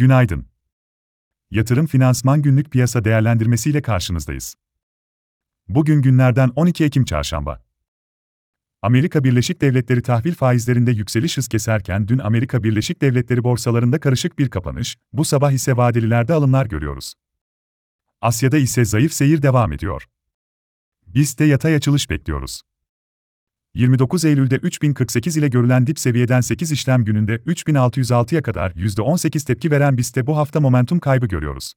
Günaydın. Yatırım Finansman Günlük Piyasa Değerlendirmesi ile karşınızdayız. Bugün günlerden 12 Ekim Çarşamba. Amerika Birleşik Devletleri tahvil faizlerinde yükseliş hız keserken dün Amerika Birleşik Devletleri borsalarında karışık bir kapanış, bu sabah ise vadelilerde alımlar görüyoruz. Asya'da ise zayıf seyir devam ediyor. Biz de yatay açılış bekliyoruz. 29 Eylül'de 3048 ile görülen dip seviyeden 8 işlem gününde 3606'ya kadar %18 tepki veren BIST'te bu hafta momentum kaybı görüyoruz.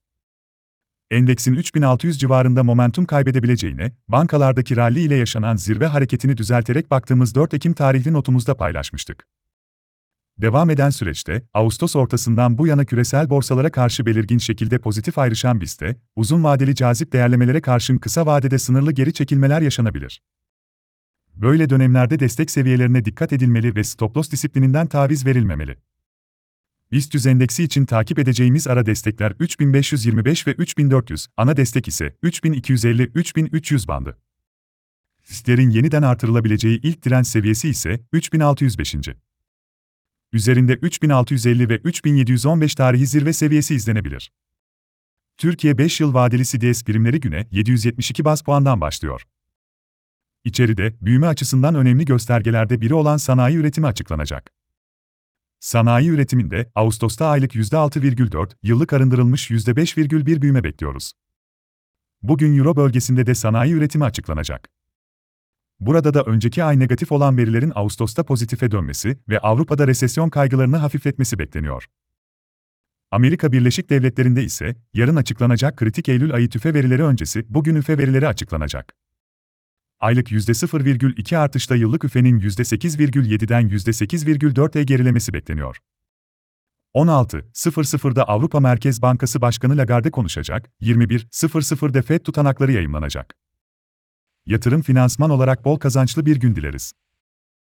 Endeksin 3600 civarında momentum kaybedebileceğine, bankalardaki rally ile yaşanan zirve hareketini düzelterek baktığımız 4 Ekim tarihli notumuzda paylaşmıştık. Devam eden süreçte, Ağustos ortasından bu yana küresel borsalara karşı belirgin şekilde pozitif ayrışan BIST'te, uzun vadeli cazip değerlemelere karşın kısa vadede sınırlı geri çekilmeler yaşanabilir. Böyle dönemlerde destek seviyelerine dikkat edilmeli ve stop loss disiplininden taviz verilmemeli. BIST endeksi için takip edeceğimiz ara destekler 3525 ve 3400, ana destek ise 3250-3300 bandı. BIST'lerin yeniden artırılabileceği ilk direnç seviyesi ise 3605. Üzerinde 3650 ve 3715 tarihi zirve seviyesi izlenebilir. Türkiye 5 yıl vadeli CDS primleri güne 772 bas puandan başlıyor. İçeride, büyüme açısından önemli göstergelerde biri olan sanayi üretimi açıklanacak. Sanayi üretiminde, Ağustos'ta aylık %6,4, yıllık arındırılmış %5,1 büyüme bekliyoruz. Bugün Euro bölgesinde de sanayi üretimi açıklanacak. Burada da önceki ay negatif olan verilerin Ağustos'ta pozitife dönmesi ve Avrupa'da resesyon kaygılarını hafifletmesi bekleniyor. Amerika Birleşik Devletleri'nde ise yarın açıklanacak kritik Eylül ayı tüfe verileri öncesi bugün üfe verileri açıklanacak aylık %0,2 artışla yıllık üfenin %8,7'den %8,4'e gerilemesi bekleniyor. 16.00'da Avrupa Merkez Bankası Başkanı Lagarde konuşacak, 21.00'de FED tutanakları yayımlanacak. Yatırım finansman olarak bol kazançlı bir gün dileriz.